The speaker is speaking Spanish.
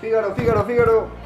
Fígaro, Fígaro, Fígaro.